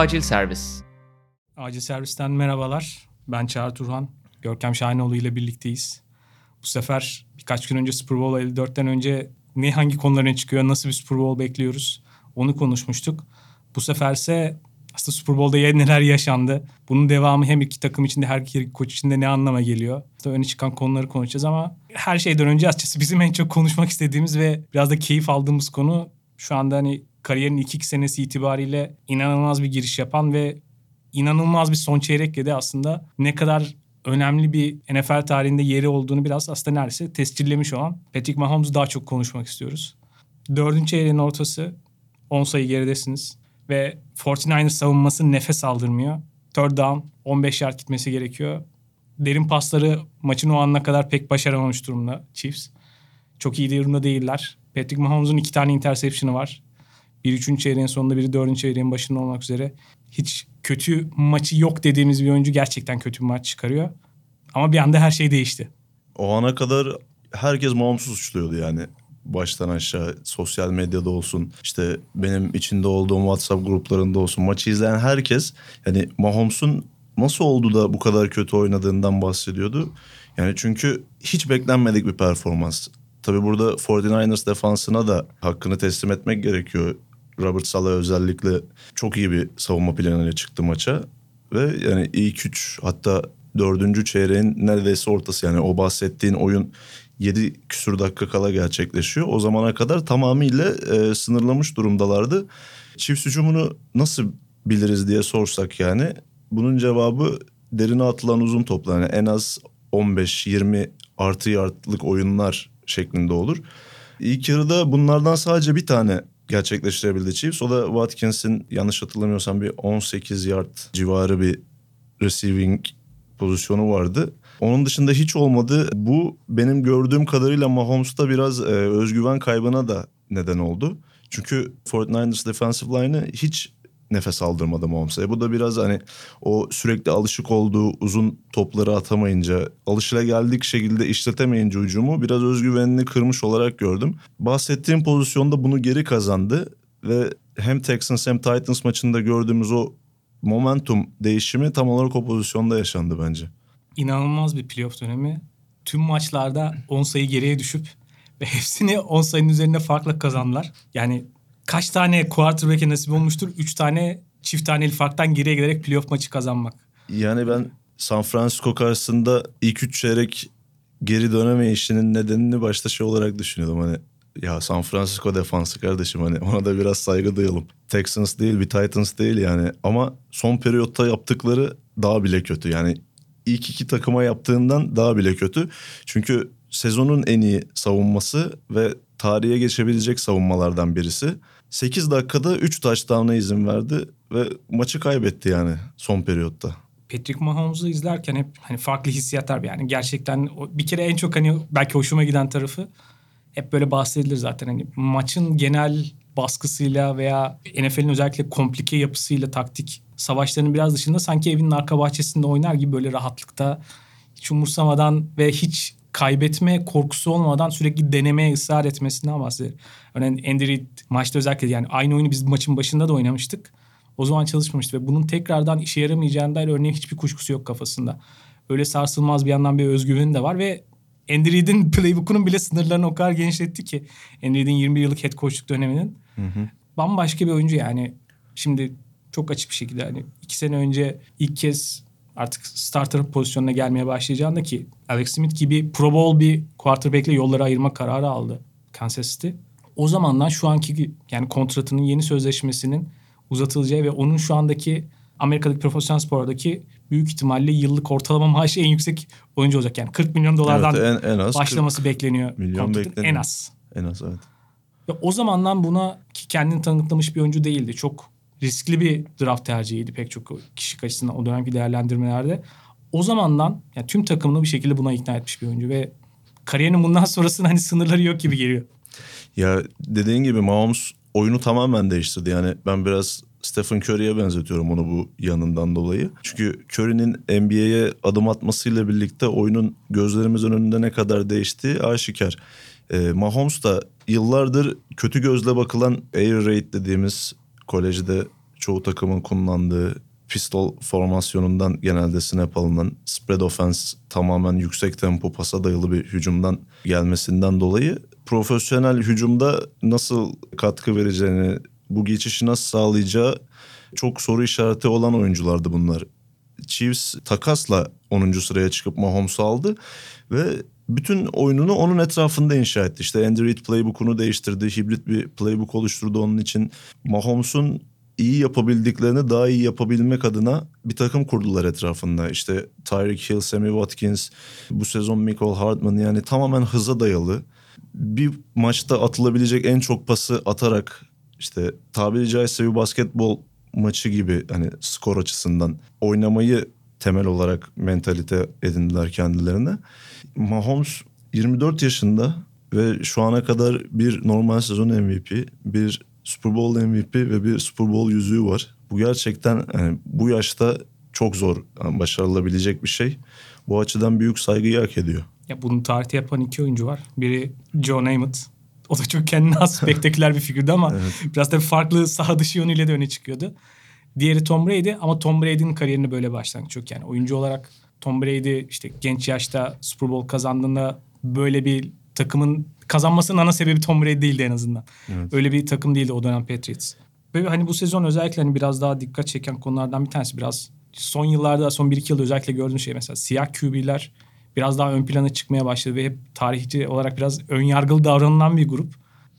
Acil Servis. Acil Servis'ten merhabalar. Ben Çağrı Turhan. Görkem Şahinoğlu ile birlikteyiz. Bu sefer birkaç gün önce Super Bowl 54'ten önce ne hangi konuların çıkıyor, nasıl bir Super Bowl bekliyoruz onu konuşmuştuk. Bu seferse aslında Super Bowl'da ya neler yaşandı. Bunun devamı hem iki takım içinde her iki koç içinde ne anlama geliyor. İşte öne çıkan konuları konuşacağız ama her şeyden önce açıkçası bizim en çok konuşmak istediğimiz ve biraz da keyif aldığımız konu şu anda hani kariyerin ilk iki senesi itibariyle inanılmaz bir giriş yapan ve inanılmaz bir son çeyrek yedi aslında ne kadar önemli bir NFL tarihinde yeri olduğunu biraz aslında neredeyse tescillemiş olan Patrick Mahomes'u daha çok konuşmak istiyoruz. Dördüncü çeyreğin ortası 10 sayı geridesiniz ve 49ers savunması nefes aldırmıyor. Third down 15 yard gitmesi gerekiyor. Derin pasları maçın o anına kadar pek başaramamış durumda Chiefs. Çok iyi durumda değiller. Patrick Mahomes'un iki tane interception'ı var. Bir üçüncü çeyreğin sonunda biri dördüncü çeyreğin başında olmak üzere. Hiç kötü maçı yok dediğimiz bir oyuncu gerçekten kötü bir maç çıkarıyor. Ama bir anda her şey değişti. O ana kadar herkes Mahomes'u suçluyordu yani. Baştan aşağı sosyal medyada olsun işte benim içinde olduğum WhatsApp gruplarında olsun maçı izleyen herkes yani Mahomes'un nasıl oldu da bu kadar kötü oynadığından bahsediyordu. Yani çünkü hiç beklenmedik bir performans. Tabii burada 49ers defansına da hakkını teslim etmek gerekiyor. Robert Saleh özellikle çok iyi bir savunma planıyla çıktı maça. Ve yani ilk üç hatta dördüncü çeyreğin neredeyse ortası yani o bahsettiğin oyun 7 küsur dakika kala gerçekleşiyor. O zamana kadar tamamıyla e, sınırlamış durumdalardı. Çift hücumunu nasıl biliriz diye sorsak yani bunun cevabı derine atılan uzun toplar. Yani en az 15-20 artı yardlık oyunlar şeklinde olur. İlk yarıda bunlardan sadece bir tane gerçekleştirebildi Chiefs. O da Watkins'in yanlış hatırlamıyorsam bir 18 yard civarı bir receiving pozisyonu vardı. Onun dışında hiç olmadı. Bu benim gördüğüm kadarıyla Mahomes'ta biraz e, özgüven kaybına da neden oldu. Çünkü 49ers defensive line'ı hiç nefes aldırmadı Mahomes'a. Bu da biraz hani o sürekli alışık olduğu uzun topları atamayınca, alışılageldik şekilde işletemeyince hücumu biraz özgüvenini kırmış olarak gördüm. Bahsettiğim pozisyonda bunu geri kazandı ve hem Texans hem Titans maçında gördüğümüz o momentum değişimi tam olarak o pozisyonda yaşandı bence. İnanılmaz bir playoff dönemi. Tüm maçlarda 10 sayı geriye düşüp ve hepsini 10 sayının üzerinde farkla kazandılar. Yani kaç tane quarterback'e nasip olmuştur? 3 tane çift taneli farktan geriye gelerek playoff maçı kazanmak. Yani ben San Francisco karşısında ilk 3 çeyrek geri dönemeyişinin nedenini başta şey olarak düşünüyordum. Hani ya San Francisco defansı kardeşim hani ona da biraz saygı duyalım. Texans değil bir Titans değil yani ama son periyotta yaptıkları daha bile kötü. Yani ilk iki takıma yaptığından daha bile kötü. Çünkü sezonun en iyi savunması ve tarihe geçebilecek savunmalardan birisi. 8 dakikada 3 touchdown'a izin verdi ve maçı kaybetti yani son periyotta. Patrick Mahomes'u izlerken hep hani farklı hissiyatlar yani gerçekten bir kere en çok hani belki hoşuma giden tarafı hep böyle bahsedilir zaten hani maçın genel baskısıyla veya NFL'in özellikle komplike yapısıyla taktik savaşlarının biraz dışında sanki evinin arka bahçesinde oynar gibi böyle rahatlıkta hiç umursamadan ve hiç kaybetme korkusu olmadan sürekli denemeye ısrar etmesinden bahseder. Örneğin Andy Reid maçta özellikle yani aynı oyunu biz maçın başında da oynamıştık. O zaman çalışmamıştı ve bunun tekrardan işe yaramayacağına dair örneğin hiçbir kuşkusu yok kafasında. Öyle sarsılmaz bir yandan bir özgüveni de var ve Andy Reid'in playbook'unun bile sınırlarını o kadar genişletti ki. Andy Reid'in 21 yıllık head coachluk döneminin. Hı hı. Bambaşka bir oyuncu yani. Şimdi çok açık bir şekilde hani iki sene önce ilk kez artık starter pozisyonuna gelmeye başlayacağında ki Alex Smith gibi Pro Bowl bir quarterback'le yolları ayırma kararı aldı Kansas City. O zamandan şu anki yani kontratının yeni sözleşmesinin uzatılacağı ve onun şu andaki Amerika'daki profesyonel spordaki büyük ihtimalle yıllık ortalama maaşı en yüksek oyuncu olacak. Yani 40 milyon dolardan evet, en, en az başlaması bekleniyor. Milyon bekleniyor. En az. En az evet. Ve o zamandan buna ki kendini tanıklamış bir oyuncu değildi. Çok riskli bir draft tercihiydi pek çok kişi açısından o dönemki değerlendirmelerde. O zamandan yani tüm takımını bir şekilde buna ikna etmiş bir oyuncu ve kariyerinin bundan sonrasında hani sınırları yok gibi geliyor. Ya dediğin gibi Mahomes oyunu tamamen değiştirdi. Yani ben biraz Stephen Curry'e benzetiyorum onu bu yanından dolayı. Çünkü Curry'nin NBA'ye adım atmasıyla birlikte oyunun gözlerimizin önünde ne kadar değiştiği aşikar. Ee, Mahomes da yıllardır kötü gözle bakılan air raid dediğimiz kolejde çoğu takımın kullandığı pistol formasyonundan genelde snap alınan spread offense tamamen yüksek tempo pasa dayalı bir hücumdan gelmesinden dolayı profesyonel hücumda nasıl katkı vereceğini, bu geçişi nasıl sağlayacağı çok soru işareti olan oyunculardı bunlar. Chiefs takasla 10. sıraya çıkıp Mahomes'u aldı ve bütün oyununu onun etrafında inşa etti. İşte Andy Reid playbook'unu değiştirdi. Hibrit bir playbook oluşturdu onun için. Mahomes'un iyi yapabildiklerini daha iyi yapabilmek adına bir takım kurdular etrafında. İşte Tyreek Hill, Sammy Watkins, bu sezon Michael Hardman yani tamamen hıza dayalı. Bir maçta atılabilecek en çok pası atarak işte tabiri caizse bir basketbol maçı gibi hani skor açısından oynamayı temel olarak mentalite edindiler kendilerine. Mahomes 24 yaşında ve şu ana kadar bir normal sezon MVP, bir Super Bowl MVP ve bir Super Bowl yüzüğü var. Bu gerçekten yani bu yaşta çok zor yani başarılabilecek bir şey. Bu açıdan büyük saygıyı hak ediyor. Ya bunu tarihte yapan iki oyuncu var. Biri Joe Namath. O da çok kendine has spektaküler bir figürdü ama evet. biraz da farklı saha dışı yönüyle de öne çıkıyordu. Diğeri Tom Brady ama Tom Brady'nin kariyerini böyle başlangıç çok yani. Oyuncu olarak Tom Brady işte genç yaşta Super Bowl kazandığında böyle bir takımın kazanmasının ana sebebi Tom Brady değildi en azından. Evet. Öyle bir takım değildi o dönem Patriots. Ve hani bu sezon özellikle hani biraz daha dikkat çeken konulardan bir tanesi biraz son yıllarda son bir iki yılda özellikle gördüğüm şey mesela siyah QB'ler biraz daha ön plana çıkmaya başladı ve hep tarihçi olarak biraz ön yargılı davranılan bir grup.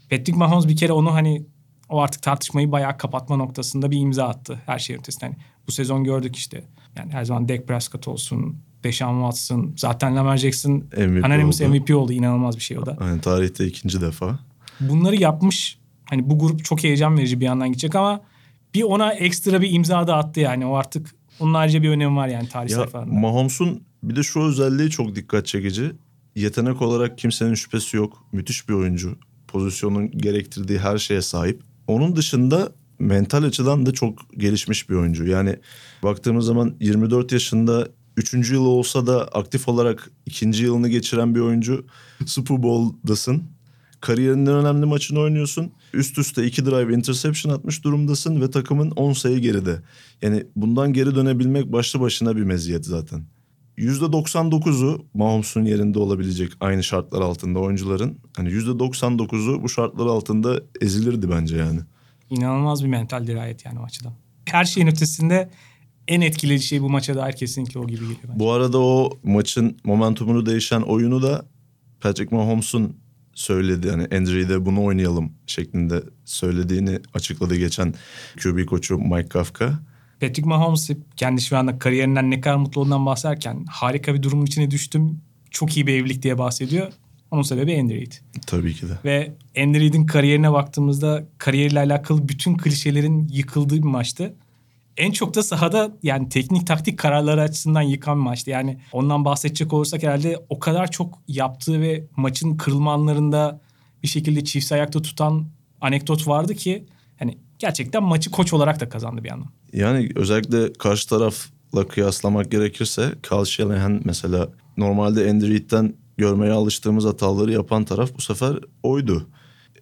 Patrick Mahomes bir kere onu hani o artık tartışmayı bayağı kapatma noktasında bir imza attı her şeyin ötesinde. Hani bu sezon gördük işte. Yani her zaman Dak Prescott olsun, Deshaun Watson, zaten Lamar Jackson MVP Anonymous oldu. MVP oldu. İnanılmaz bir şey o da. Yani tarihte ikinci defa. Bunları yapmış. Hani bu grup çok heyecan verici bir yandan gidecek ama bir ona ekstra bir imza da attı yani. O artık onun ayrıca bir önemi var yani tarih sayfalarında. Mahomes'un bir de şu özelliği çok dikkat çekici. Yetenek olarak kimsenin şüphesi yok. Müthiş bir oyuncu. Pozisyonun gerektirdiği her şeye sahip. Onun dışında mental açıdan da çok gelişmiş bir oyuncu. Yani baktığımız zaman 24 yaşında üçüncü yılı olsa da aktif olarak ikinci yılını geçiren bir oyuncu. Super Bowl'dasın. Kariyerinin önemli maçını oynuyorsun. Üst üste iki drive interception atmış durumdasın ve takımın 10 sayı geride. Yani bundan geri dönebilmek başlı başına bir meziyet zaten. %99'u Mahomes'un yerinde olabilecek aynı şartlar altında oyuncuların. Hani %99'u bu şartlar altında ezilirdi bence yani. İnanılmaz bir mental dirayet yani o açıdan. Her şeyin ötesinde en etkileyici şey bu maça dair kesinlikle o gibi geliyor. Bence. Bu arada o maçın momentumunu değişen oyunu da Patrick Mahomes'un söyledi. Yani Andrew'de bunu oynayalım şeklinde söylediğini açıkladı geçen QB koçu Mike Kafka. Patrick Mahomes kendi şu anda kariyerinden ne kadar mutlu olduğundan bahsederken harika bir durumun içine düştüm. Çok iyi bir evlilik diye bahsediyor. Onun sebebi Andy Reid. Tabii ki de. Ve Andy Reid'in kariyerine baktığımızda kariyeriyle alakalı bütün klişelerin yıkıldığı bir maçtı. En çok da sahada yani teknik taktik kararları açısından yıkan bir maçtı. Yani ondan bahsedecek olursak herhalde o kadar çok yaptığı ve maçın kırılma anlarında bir şekilde çift ayakta tutan anekdot vardı ki hani gerçekten maçı koç olarak da kazandı bir yandan. Yani özellikle karşı tarafla kıyaslamak gerekirse Carl Shanahan mesela normalde Andy Reid'den görmeye alıştığımız hataları yapan taraf bu sefer oydu.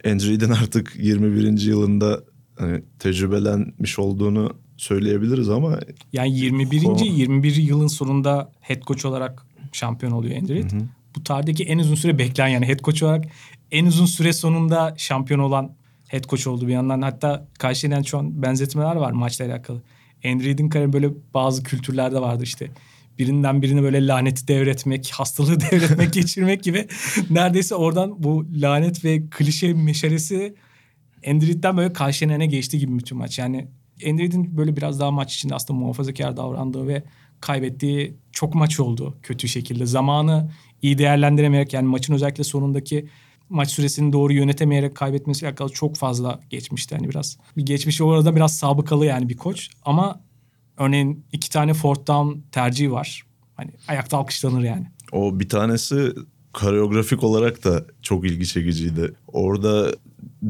Andy Reid'in artık 21. yılında hani tecrübelenmiş olduğunu söyleyebiliriz ama yani 21. Konu... 21 yılın sonunda head coach olarak şampiyon oluyor. Hı hı. Bu tarihteki en uzun süre bekleyen yani head coach olarak en uzun süre sonunda şampiyon olan head coach oldu bir yandan. Hatta karşılayan şu an benzetmeler var maçla alakalı. Andy Reid'in kariyeri böyle bazı kültürlerde vardı işte. Birinden birine böyle laneti devretmek, hastalığı devretmek, geçirmek gibi. Neredeyse oradan bu lanet ve klişe meşalesi Andy Reid'den böyle karşılayana geçti gibi bütün maç. Yani Andy Reid'in böyle biraz daha maç içinde aslında muhafazakar davrandığı ve kaybettiği çok maç oldu kötü şekilde. Zamanı iyi değerlendiremeyerek yani maçın özellikle sonundaki maç süresini doğru yönetemeyerek kaybetmesiyle alakalı çok fazla geçmişti. Hani biraz bir geçmişi orada biraz sabıkalı yani bir koç. Ama örneğin iki tane fourth down tercihi var. Hani ayakta alkışlanır yani. O bir tanesi koreografik olarak da çok ilgi çekiciydi. Orada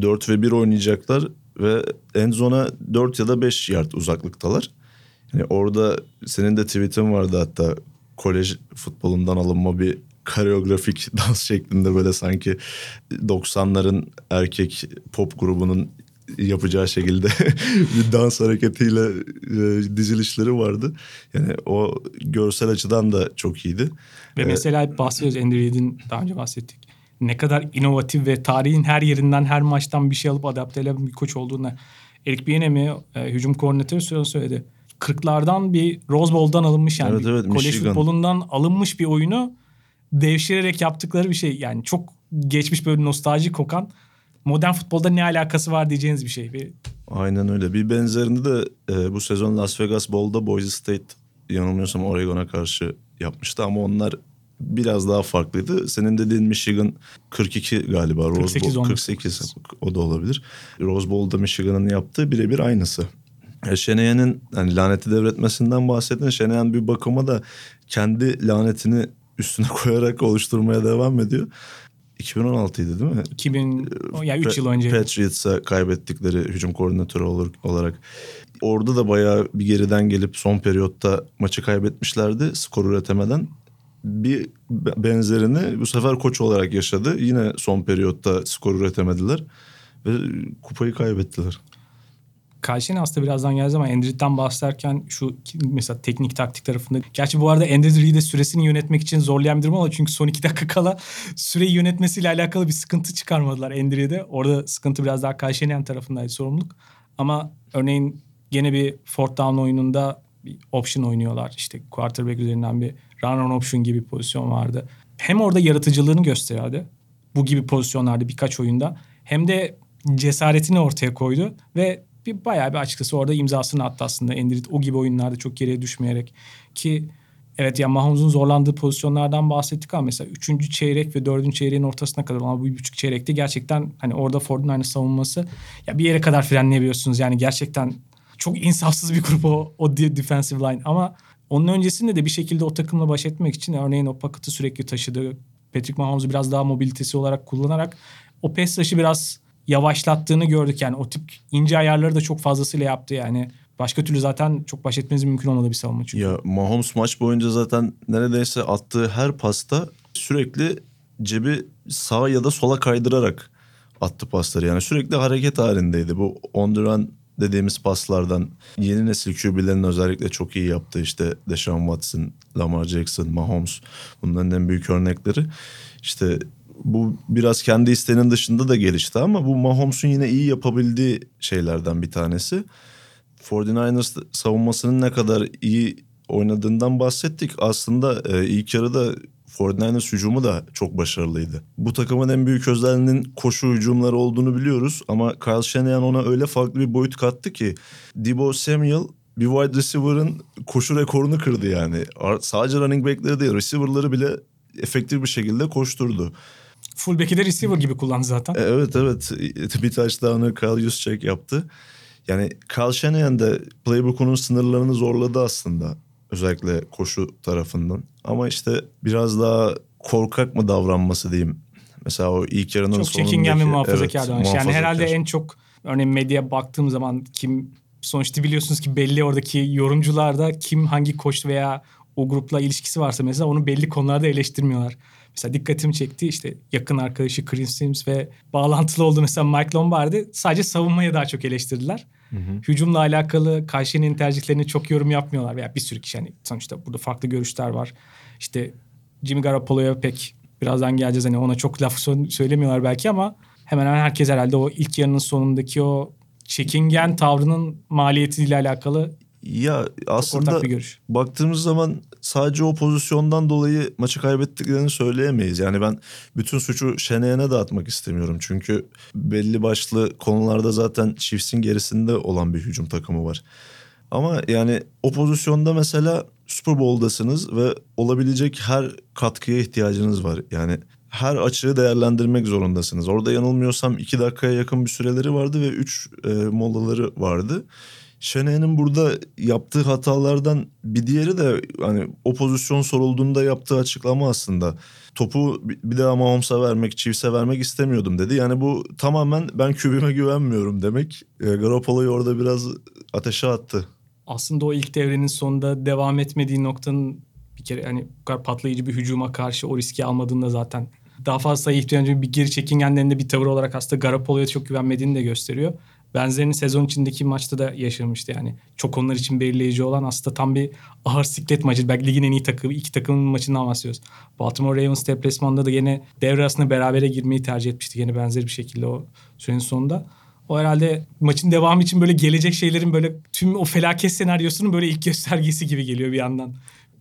4 ve 1 oynayacaklar ve en zona 4 ya da 5 yard uzaklıktalar. Yani orada senin de tweetin vardı hatta kolej futbolundan alınma bir koreografik dans şeklinde böyle sanki 90'ların erkek pop grubunun yapacağı şekilde bir dans hareketiyle e, dizilişleri vardı. Yani o görsel açıdan da çok iyiydi. Ve mesela hep bahsediyoruz Andy Reid'in daha önce bahsettik. Ne kadar inovatif ve tarihin her yerinden her maçtan bir şey alıp adapte eden bir koç olduğunu. Eric Bieniemy e, hücum koordinatörü söyledi. söyledi. 40'lardan bir Rose Bowl'dan alınmış yani. Evet, evet, kolej Michigan. futbolundan alınmış bir oyunu devşirerek yaptıkları bir şey. Yani çok geçmiş böyle nostalji kokan modern futbolda ne alakası var diyeceğiniz bir şey. Bir Aynen öyle. Bir benzerini de e, bu sezon Las Vegas Bowl'da Boise State yanılmıyorsam Oregon'a karşı yapmıştı ama onlar biraz daha farklıydı. Senin dediğin Michigan 42 galiba. Rose 48, Bowl 19. 48 o da olabilir. Rose Bowl'da Michigan'ın yaptığı birebir aynısı. E, Şeneyen'in hani laneti devretmesinden bahsettin. Şeneyen bir bakıma da kendi lanetini üstüne koyarak oluşturmaya devam ediyor. 2016'ydı değil mi? 2000 yani 3 yıl önce. Patriots'a kaybettikleri hücum koordinatörü olarak. Orada da bayağı bir geriden gelip son periyotta maçı kaybetmişlerdi skor üretemeden. Bir benzerini bu sefer koç olarak yaşadı. Yine son periyotta skor üretemediler ve kupayı kaybettiler. Karşıyına aslında birazdan geleceğiz ama Andrew'den bahsederken şu mesela teknik taktik tarafında. Gerçi bu arada Andrew Reid'e süresini yönetmek için zorlayan bir durum oldu. Çünkü son iki dakika kala süreyi yönetmesiyle alakalı bir sıkıntı çıkarmadılar Andrew'de. Orada sıkıntı biraz daha Karşıyenen tarafındaydı sorumluluk. Ama örneğin gene bir fourth down oyununda bir option oynuyorlar. İşte quarterback üzerinden bir run on option gibi bir pozisyon vardı. Hem orada yaratıcılığını gösteriyordu. Bu gibi pozisyonlarda birkaç oyunda. Hem de cesaretini ortaya koydu ve bir bayağı bir açıkçası orada imzasını attı aslında. Endrit o gibi oyunlarda çok geriye düşmeyerek ki evet ya Mahomes'un zorlandığı pozisyonlardan bahsettik ama mesela 3. çeyrek ve 4. çeyreğin ortasına kadar ama bu bir buçuk çeyrekte gerçekten hani orada Ford'un aynı savunması ya bir yere kadar frenleyebiliyorsunuz. Yani gerçekten çok insafsız bir grup o, o defensive line ama onun öncesinde de bir şekilde o takımla baş etmek için örneğin o paketi sürekli taşıdı. Patrick Mahomes'u biraz daha mobilitesi olarak kullanarak o pes taşı biraz yavaşlattığını gördük. Yani o tip ince ayarları da çok fazlasıyla yaptı yani. Başka türlü zaten çok baş etmeniz mümkün olmadı bir savunma çünkü. Ya Mahomes maç boyunca zaten neredeyse attığı her pasta sürekli cebi sağa ya da sola kaydırarak attı pasları. Yani sürekli hareket halindeydi. Bu on the run dediğimiz paslardan yeni nesil QB'lerin özellikle çok iyi yaptığı işte Deshaun Watson, Lamar Jackson, Mahomes bunların en büyük örnekleri. İşte bu biraz kendi isteğinin dışında da gelişti ama bu Mahomes'un yine iyi yapabildiği şeylerden bir tanesi. 49ers savunmasının ne kadar iyi oynadığından bahsettik. Aslında e, ilk yarıda 49ers hücumu da çok başarılıydı. Bu takımın en büyük özelliğinin koşu hücumları olduğunu biliyoruz ama Kyle Shanahan ona öyle farklı bir boyut kattı ki Debo Samuel bir wide receiver'ın koşu rekorunu kırdı yani. Sadece running back'leri değil receiver'ları bile efektif bir şekilde koşturdu. Fullback'i de receiver gibi kullandı zaten. E, Evet evet bir touchdown'ı Kyle Juszczyk yaptı. Yani Kyle Shanahan da playbook'unun sınırlarını zorladı aslında. Özellikle koşu tarafından. Ama işte biraz daha korkak mı davranması diyeyim. Mesela o ilk yarının çok sonundaki... çekingen ve muhafazakar evet, davranış. Yani herhalde en çok örneğin medyaya baktığım zaman kim sonuçta biliyorsunuz ki belli oradaki yorumcularda kim hangi koç veya o grupla ilişkisi varsa mesela onu belli konularda eleştirmiyorlar. Mesela dikkatimi çekti işte yakın arkadaşı Chris Sims ve bağlantılı oldu mesela Mike Lombardi sadece savunmaya daha çok eleştirdiler. Hücumla alakalı Kayşe'nin tercihlerini çok yorum yapmıyorlar veya bir sürü kişi hani sonuçta burada farklı görüşler var. İşte Jimmy Garoppolo'ya pek birazdan geleceğiz hani ona çok laf sö- söylemiyorlar belki ama hemen hemen herkes herhalde o ilk yarının sonundaki o çekingen tavrının maliyetiyle alakalı Ya aslında baktığımız zaman sadece o pozisyondan dolayı maçı kaybettiklerini söyleyemeyiz. Yani ben bütün suçu Şeneyen'e dağıtmak istemiyorum. Çünkü belli başlı konularda zaten Chiefs'in gerisinde olan bir hücum takımı var. Ama yani o pozisyonda mesela Super Bowl'dasınız ve olabilecek her katkıya ihtiyacınız var. Yani her açığı değerlendirmek zorundasınız. Orada yanılmıyorsam iki dakikaya yakın bir süreleri vardı ve üç e, molaları vardı. Şene'nin burada yaptığı hatalardan bir diğeri de hani o pozisyon sorulduğunda yaptığı açıklama aslında. Topu bir daha Mahomes'a vermek, Chiefs'e vermek istemiyordum dedi. Yani bu tamamen ben kübime güvenmiyorum demek. E, Garoppolo'yu orada biraz ateşe attı. aslında o ilk devrenin sonunda devam etmediği noktanın bir kere hani bu kadar patlayıcı bir hücuma karşı o riski almadığında zaten daha fazla sayı ihtiyacı bir geri çekingenlerinde bir tavır olarak aslında Garoppolo'ya çok güvenmediğini de gösteriyor. Benzerini sezon içindeki maçta da yaşamıştı yani. Çok onlar için belirleyici olan aslında tam bir ağır siklet maçı. Belki ligin en iyi takımı, iki takımın maçından bahsediyoruz. Baltimore Ravens deplasmanında da yine devre arasında berabere girmeyi tercih etmişti. Yine benzer bir şekilde o sürenin sonunda. O herhalde maçın devamı için böyle gelecek şeylerin böyle tüm o felaket senaryosunun böyle ilk göstergesi gibi geliyor bir yandan.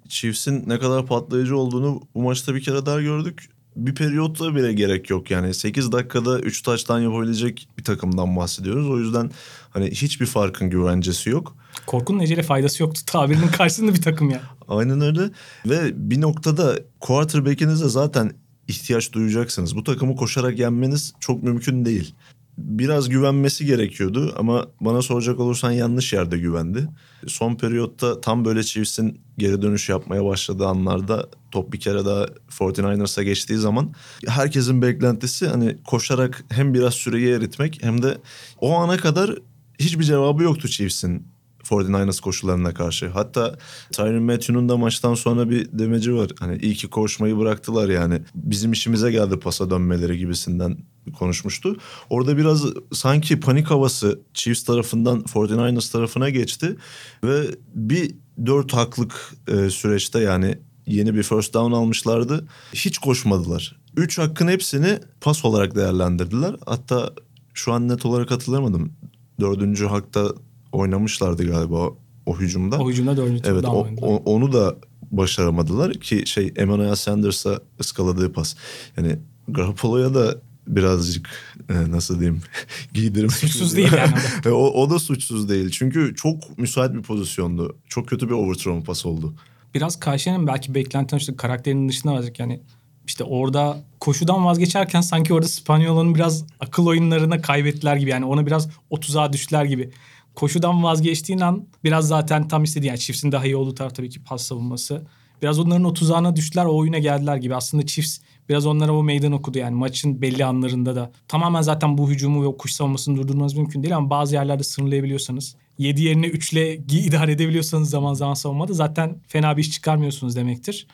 Chiefs'in ne kadar patlayıcı olduğunu bu maçta bir kere daha gördük. Bir periyotta bile gerek yok yani. 8 dakikada 3 taçtan yapabilecek bir takımdan bahsediyoruz. O yüzden hani hiçbir farkın güvencesi yok. Korkunun ecele faydası yoktu tabirinin karşısında bir takım ya. Aynen öyle ve bir noktada quarterback'inize zaten ihtiyaç duyacaksınız. Bu takımı koşarak yenmeniz çok mümkün değil biraz güvenmesi gerekiyordu ama bana soracak olursan yanlış yerde güvendi. Son periyotta tam böyle Chiefs'in geri dönüş yapmaya başladığı anlarda top bir kere daha 49ers'a geçtiği zaman herkesin beklentisi hani koşarak hem biraz süreyi eritmek hem de o ana kadar hiçbir cevabı yoktu Chiefs'in 49ers koşularına karşı. Hatta Tyron Matthew'nun da maçtan sonra bir demeci var. Hani iyi ki koşmayı bıraktılar yani. Bizim işimize geldi pasa dönmeleri gibisinden konuşmuştu. Orada biraz sanki panik havası Chiefs tarafından 49ers tarafına geçti. Ve bir dört haklık e, süreçte yani yeni bir first down almışlardı. Hiç koşmadılar. Üç hakkın hepsini pas olarak değerlendirdiler. Hatta şu an net olarak hatırlamadım. Dördüncü hakta oynamışlardı galiba o hücumda. O hücumda dördüncü Evet o, o, onu da başaramadılar ki şey Emmanuel Sanders'a ıskaladığı pas. Yani Garoppolo'ya da birazcık e, nasıl diyeyim giydirmek. Suçsuz değil yani. o, o da suçsuz değil. Çünkü çok müsait bir pozisyondu. Çok kötü bir overthrow pas oldu. Biraz Karşı'nın belki beklentilen işte karakterinin dışında varacak yani işte orada koşudan vazgeçerken sanki orada Spanyol'un biraz akıl oyunlarına kaybettiler gibi yani ona biraz o tuzağa düştüler gibi koşudan vazgeçtiğin an biraz zaten tam istediği yani Chiefs'in daha iyi olduğu taraf tabii ki pas savunması. Biraz onların o tuzağına düştüler o oyuna geldiler gibi. Aslında Chiefs biraz onlara o meydan okudu yani maçın belli anlarında da. Tamamen zaten bu hücumu ve o kuş savunmasını durdurmanız mümkün değil ama bazı yerlerde sınırlayabiliyorsanız 7 yerine 3 ile idare edebiliyorsanız zaman zaman savunmada zaten fena bir iş çıkarmıyorsunuz demektir.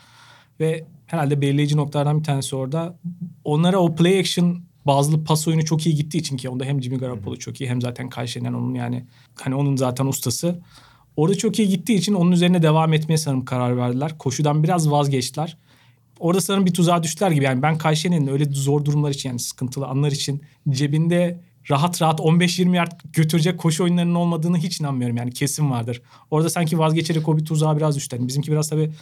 Ve herhalde belirleyici noktalardan bir tanesi orada. Onlara o play action bazı pas oyunu çok iyi gittiği için ki onda hem Jimmy Garoppolo çok iyi hem zaten Kyle onun yani hani onun zaten ustası. Orada çok iyi gittiği için onun üzerine devam etmeye sanırım karar verdiler. Koşudan biraz vazgeçtiler. Orada sanırım bir tuzağa düştüler gibi. Yani ben Kayşe'nin öyle zor durumlar için yani sıkıntılı anlar için cebinde rahat rahat 15-20 yard götürecek koşu oyunlarının olmadığını hiç inanmıyorum. Yani kesin vardır. Orada sanki vazgeçerek o bir tuzağa biraz düştü. Yani bizimki biraz tabii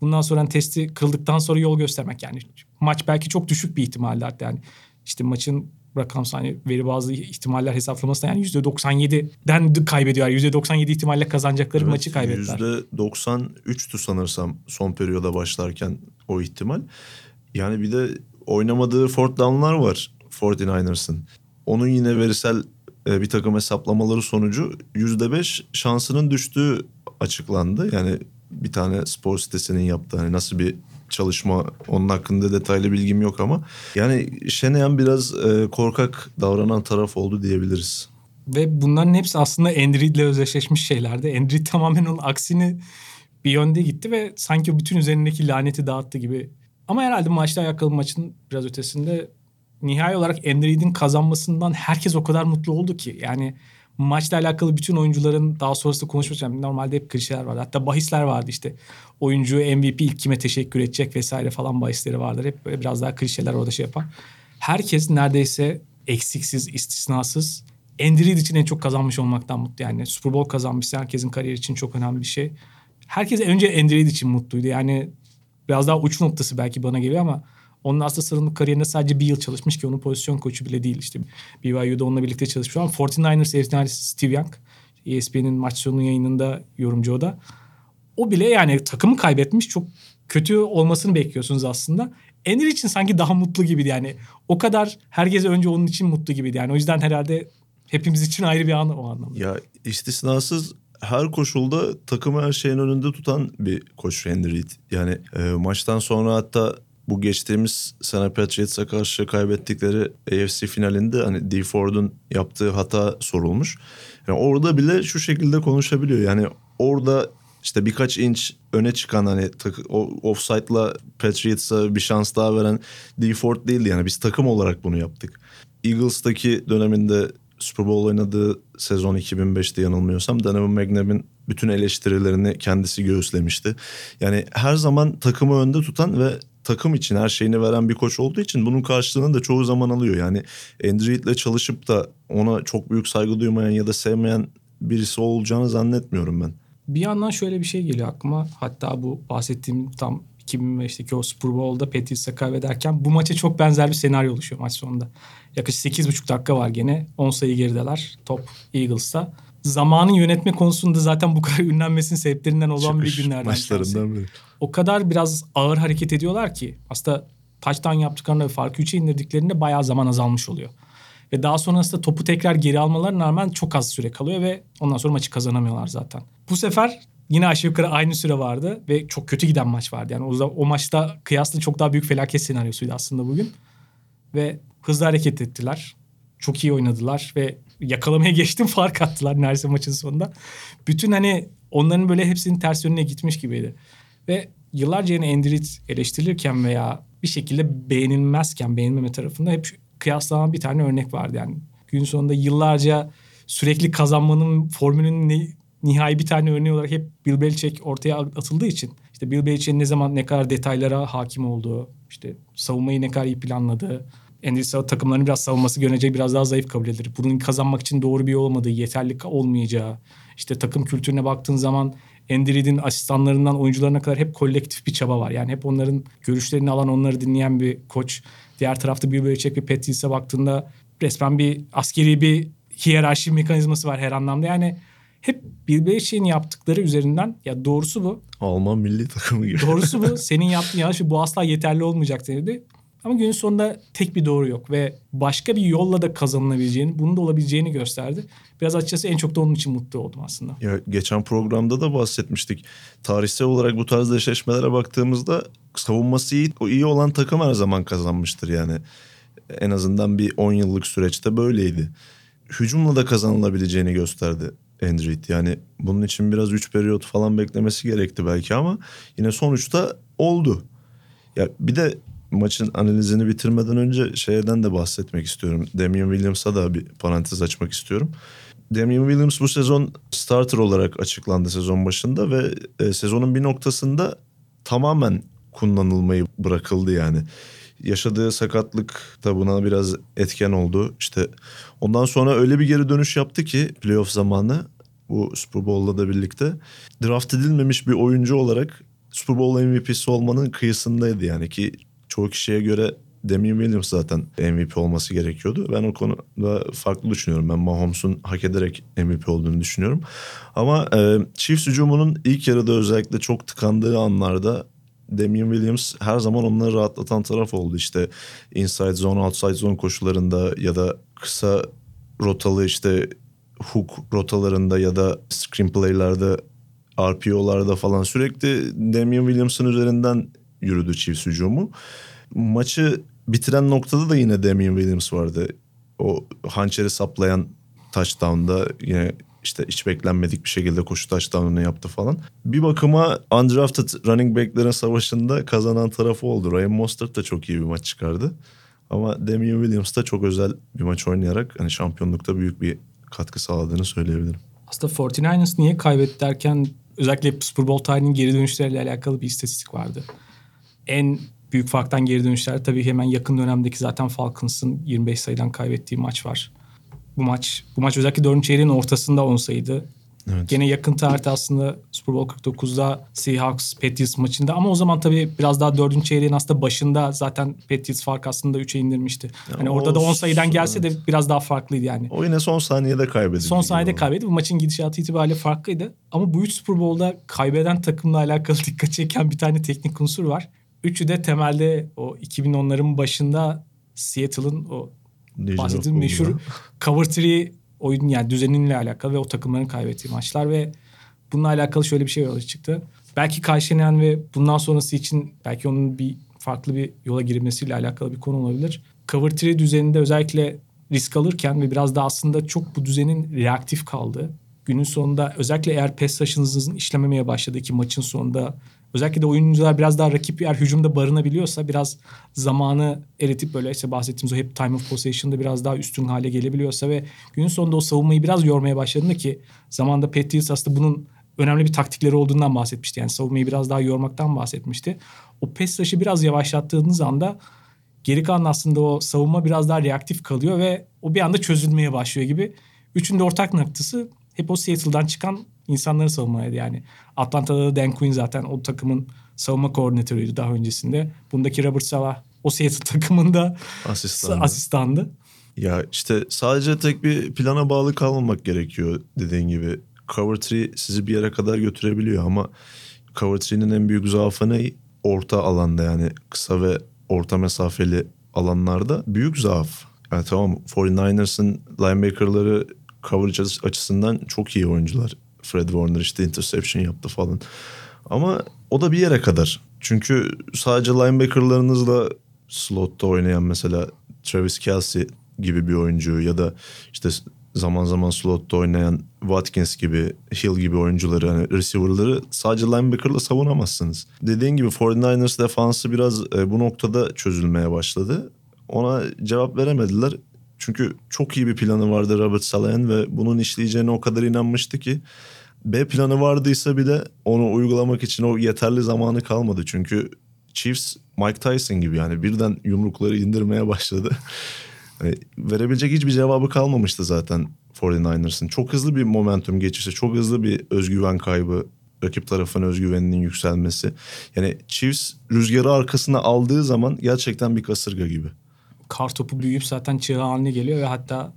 bundan sonra hani testi kırıldıktan sonra yol göstermek yani. Maç belki çok düşük bir ihtimalle hatta yani işte maçın rakamsal hani veri bazı ihtimaller hesaplamasında yani %97'den kaybediyor. %97 ihtimalle kazanacakları evet, maçı kaybettiler. %93'tü sanırsam son periyoda başlarken o ihtimal. Yani bir de oynamadığı fourth down'lar var 49ers'ın. Onun yine verisel e, bir takım hesaplamaları sonucu %5 şansının düştüğü açıklandı. Yani bir tane spor sitesinin yaptığı hani nasıl bir çalışma onun hakkında detaylı bilgim yok ama yani Şeneyan biraz e, korkak davranan taraf oldu diyebiliriz. Ve bunların hepsi aslında Android ile özdeşleşmiş şeylerdi. Android tamamen onun aksini bir yönde gitti ve sanki bütün üzerindeki laneti dağıttı gibi. Ama herhalde maçta alakalı maçın biraz ötesinde nihai olarak Android'in kazanmasından herkes o kadar mutlu oldu ki. Yani maçla alakalı bütün oyuncuların daha sonrasında konuşmayacağım. Normalde hep klişeler vardı. Hatta bahisler vardı işte. Oyuncu MVP ilk kime teşekkür edecek vesaire falan bahisleri vardır. Hep böyle biraz daha klişeler orada şey yapar. Herkes neredeyse eksiksiz, istisnasız Andrew için en çok kazanmış olmaktan mutlu. Yani Super Bowl kazanmışsa herkesin kariyeri için çok önemli bir şey. Herkes önce Andrew için mutluydu. Yani biraz daha uç noktası belki bana geliyor ama onun aslında sarılık kariyerinde sadece bir yıl çalışmış ki onun pozisyon koçu bile değil. İşte BYU'da onunla birlikte çalışmış. Ama 49ers efsanesi Steve Young. ESPN'in maç sonu yayınında yorumcu o da. O bile yani takımı kaybetmiş. Çok kötü olmasını bekliyorsunuz aslında. Enir için sanki daha mutlu gibiydi yani. O kadar herkes önce onun için mutlu gibiydi yani. O yüzden herhalde hepimiz için ayrı bir an o anlamda. Ya istisnasız her koşulda takımı her şeyin önünde tutan bir koç Reid. Yani e, maçtan sonra hatta bu geçtiğimiz sene Patriots'a karşı kaybettikleri AFC finalinde hani D Ford'un yaptığı hata sorulmuş. Yani orada bile şu şekilde konuşabiliyor. Yani orada işte birkaç inç öne çıkan hani offside'la Patriots'a bir şans daha veren D Ford değildi. Yani biz takım olarak bunu yaptık. Eagles'taki döneminde Super Bowl oynadığı sezon 2005'te yanılmıyorsam Donovan McNabb'in bütün eleştirilerini kendisi göğüslemişti. Yani her zaman takımı önde tutan ve takım için her şeyini veren bir koç olduğu için bunun karşılığını da çoğu zaman alıyor. Yani Andrew Reid'le çalışıp da ona çok büyük saygı duymayan ya da sevmeyen birisi olacağını zannetmiyorum ben. Bir yandan şöyle bir şey geliyor aklıma. Hatta bu bahsettiğim tam 2005'teki o Super Bowl'da Patriots'a kaybederken bu maça çok benzer bir senaryo oluşuyor maç sonunda. Yaklaşık 8,5 dakika var gene. 10 sayı gerideler. Top Eagles'ta. Zamanı yönetme konusunda zaten bu kadar ünlenmesinin sebeplerinden olan bir günlerden maçlarından biri. O kadar biraz ağır hareket ediyorlar ki aslında touchdown yaptıklarında ve farkı 3'e indirdiklerinde bayağı zaman azalmış oluyor. Ve daha sonrasında topu tekrar geri almalarına rağmen çok az süre kalıyor ve ondan sonra maçı kazanamıyorlar zaten. Bu sefer yine aşağı yukarı aynı süre vardı ve çok kötü giden maç vardı. Yani o, o maçta kıyaslı çok daha büyük felaket senaryosuydu aslında bugün. Ve hızlı hareket ettiler. Çok iyi oynadılar ve yakalamaya geçtim fark attılar neredeyse maçın sonunda. Bütün hani onların böyle hepsinin ters yönüne gitmiş gibiydi. Ve yıllarca yine Endrit eleştirilirken veya bir şekilde beğenilmezken beğenilmeme tarafında hep kıyaslanan bir tane örnek vardı yani. Gün sonunda yıllarca sürekli kazanmanın formülünün ne, nihai bir tane örneği olarak hep Bill Belichick ortaya atıldığı için işte Bill Belichick'in ne zaman ne kadar detaylara hakim olduğu, işte savunmayı ne kadar iyi planladığı, Endişe takımlarının biraz savunması görünecek biraz daha zayıf kabul edilir. Bunun kazanmak için doğru bir yol olmadığı, yeterli olmayacağı, işte takım kültürüne baktığın zaman Endirid'in asistanlarından oyuncularına kadar hep kolektif bir çaba var. Yani hep onların görüşlerini alan, onları dinleyen bir koç. Diğer tarafta Bill Belichick ve Patrice'e baktığında resmen bir askeri bir hiyerarşi mekanizması var her anlamda. Yani hep Bill Belichick'in yaptıkları üzerinden ya doğrusu bu. Alman milli takımı gibi. Doğrusu bu. Senin yaptığın yanlış bu asla yeterli olmayacak dedi. Ama günün sonunda tek bir doğru yok ve başka bir yolla da kazanılabileceğini, bunun da olabileceğini gösterdi. Biraz açıkçası en çok da onun için mutlu oldum aslında. Ya geçen programda da bahsetmiştik. Tarihsel olarak bu tarz eşleşmelere baktığımızda savunması iyi, iyi olan takım her zaman kazanmıştır yani. En azından bir 10 yıllık süreçte böyleydi. Hücumla da kazanılabileceğini gösterdi Andrew Yani bunun için biraz 3 periyot falan beklemesi gerekti belki ama yine sonuçta oldu. Ya bir de maçın analizini bitirmeden önce şeyden de bahsetmek istiyorum. Damian Williams'a da bir parantez açmak istiyorum. Damian Williams bu sezon starter olarak açıklandı sezon başında ve e, sezonun bir noktasında tamamen kullanılmayı bırakıldı yani. Yaşadığı sakatlık da buna biraz etken oldu. İşte ondan sonra öyle bir geri dönüş yaptı ki playoff zamanı bu Super Bowl'la da birlikte draft edilmemiş bir oyuncu olarak Super Bowl MVP'si olmanın kıyısındaydı yani ki çoğu kişiye göre Damian Williams zaten MVP olması gerekiyordu. Ben o konuda farklı düşünüyorum. Ben Mahomes'un hak ederek MVP olduğunu düşünüyorum. Ama e, Chiefs hücumunun ilk yarıda özellikle çok tıkandığı anlarda Damian Williams her zaman onları rahatlatan taraf oldu. İşte inside zone, outside zone koşularında ya da kısa rotalı işte hook rotalarında ya da screen play'larda RPO'larda falan sürekli Damian Williams'ın üzerinden yürüdü Chiefs hücumu. Maçı bitiren noktada da yine Damian Williams vardı. O hançeri saplayan touchdown'da yine işte hiç beklenmedik bir şekilde koşu touchdown'unu yaptı falan. Bir bakıma undrafted running back'lerin savaşında kazanan tarafı oldu. Ryan Mostert da çok iyi bir maç çıkardı. Ama Damian Williams da çok özel bir maç oynayarak hani şampiyonlukta büyük bir katkı sağladığını söyleyebilirim. Aslında 49ers niye kaybetti derken özellikle Super Bowl tarihinin geri dönüşleriyle alakalı bir istatistik vardı en büyük farktan geri dönüşler tabii hemen yakın dönemdeki zaten Falcons'ın 25 sayıdan kaybettiği maç var. Bu maç bu maç özellikle 4. çeyreğin ortasında 10 sayıydı. Evet. Gene yakın tarihte aslında Super Bowl 49'da Seahawks Patriots maçında ama o zaman tabii biraz daha 4. çeyreğin aslında başında zaten Patriots fark aslında 3'e indirmişti. Ya hani orada da 10 sayıdan gelse de biraz daha farklıydı yani. O yine son saniyede kaybedildi. Son saniyede kaybetti. Bu maçın gidişatı itibariyle farklıydı. Ama bu 3 Super Bowl'da kaybeden takımla alakalı dikkat çeken bir tane teknik unsur var. Üçü de temelde o 2010'ların başında Seattle'ın o bahsettiğim meşhur cover three oyun yani düzeninle alakalı ve o takımların kaybettiği maçlar ve bununla alakalı şöyle bir şey yola çıktı. Belki Kayşenen ve bundan sonrası için belki onun bir farklı bir yola girmesiyle alakalı bir konu olabilir. Cover 3 düzeninde özellikle risk alırken ve biraz da aslında çok bu düzenin reaktif kaldığı. Günün sonunda özellikle eğer pes taşınızın işlememeye başladığı ki maçın sonunda özellikle de oyuncular biraz daha rakip yer hücumda barınabiliyorsa biraz zamanı eritip böyle işte bahsettiğimiz o hep time of possession'da biraz daha üstün hale gelebiliyorsa ve günün sonunda o savunmayı biraz yormaya başladığında ki zamanda Patriots aslında bunun önemli bir taktikleri olduğundan bahsetmişti. Yani savunmayı biraz daha yormaktan bahsetmişti. O pes rush'ı biraz yavaşlattığınız anda geri kalan aslında o savunma biraz daha reaktif kalıyor ve o bir anda çözülmeye başlıyor gibi. Üçünün ortak noktası hep o Seattle'dan çıkan insanları savunmaydı yani. Atlanta'da da Dan Quinn zaten o takımın savunma koordinatörüydü daha öncesinde. Bundaki Robert Sala o Seattle takımında Asistandı. asistandı. Ya işte sadece tek bir plana bağlı kalmamak gerekiyor dediğin gibi. Cover 3 sizi bir yere kadar götürebiliyor ama Cover 3'nin en büyük zaafı ne? Orta alanda yani kısa ve orta mesafeli alanlarda büyük zaaf. Yani tamam 49ers'ın linebacker'ları coverage açısından çok iyi oyuncular. Fred Warner işte interception yaptı falan. Ama o da bir yere kadar. Çünkü sadece linebacker'larınızla slotta oynayan mesela Travis Kelsey gibi bir oyuncu ya da işte zaman zaman slotta oynayan Watkins gibi, Hill gibi oyuncuları hani receiver'ları sadece linebacker'la savunamazsınız. Dediğin gibi 49ers defansı biraz e, bu noktada çözülmeye başladı. Ona cevap veremediler. Çünkü çok iyi bir planı vardı Robert Salahan ve bunun işleyeceğine o kadar inanmıştı ki B planı vardıysa bile onu uygulamak için o yeterli zamanı kalmadı. Çünkü Chiefs Mike Tyson gibi yani birden yumrukları indirmeye başladı. Yani verebilecek hiçbir cevabı kalmamıştı zaten 49ers'ın. Çok hızlı bir momentum geçişi, çok hızlı bir özgüven kaybı, rakip tarafın özgüveninin yükselmesi. Yani Chiefs rüzgarı arkasına aldığı zaman gerçekten bir kasırga gibi. Kar topu büyüyüp zaten çığ haline geliyor ve hatta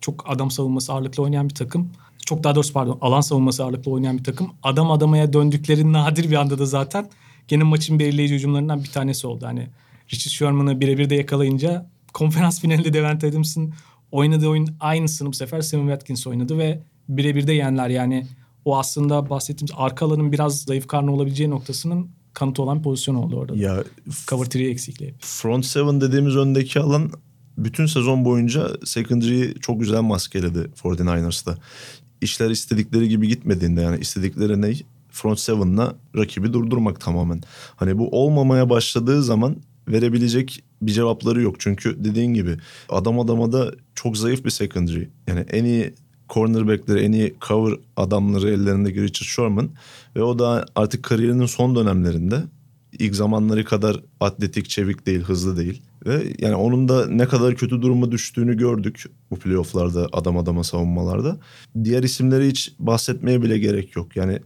çok adam savunması ağırlıklı oynayan bir takım. Çok daha doğrusu pardon alan savunması ağırlıklı oynayan bir takım. Adam adamaya döndükleri nadir bir anda da zaten gene maçın belirleyici hücumlarından bir tanesi oldu. Hani Richard Sherman'ı birebir de yakalayınca konferans finalinde Devent Adams'ın oynadığı oyun aynısını bu sefer Sammy Watkins oynadı ve birebir de yenler. Yani o aslında bahsettiğimiz arka alanın biraz zayıf karnı olabileceği noktasının kanıtı olan bir pozisyon oldu orada. Ya Cover 3 eksikliği. front seven dediğimiz öndeki alan bütün sezon boyunca secondary'i çok güzel maskeledi 49ers'ta. İşler istedikleri gibi gitmediğinde yani istedikleri ne? Front seven'la rakibi durdurmak tamamen. Hani bu olmamaya başladığı zaman verebilecek bir cevapları yok. Çünkü dediğin gibi adam adama da çok zayıf bir secondary. Yani en iyi cornerbackleri, en iyi cover adamları ellerindeki Richard Sherman. Ve o da artık kariyerinin son dönemlerinde ilk zamanları kadar atletik, çevik değil, hızlı değil. Ve yani onun da ne kadar kötü duruma düştüğünü gördük bu playofflarda adam adama savunmalarda. Diğer isimleri hiç bahsetmeye bile gerek yok. Yani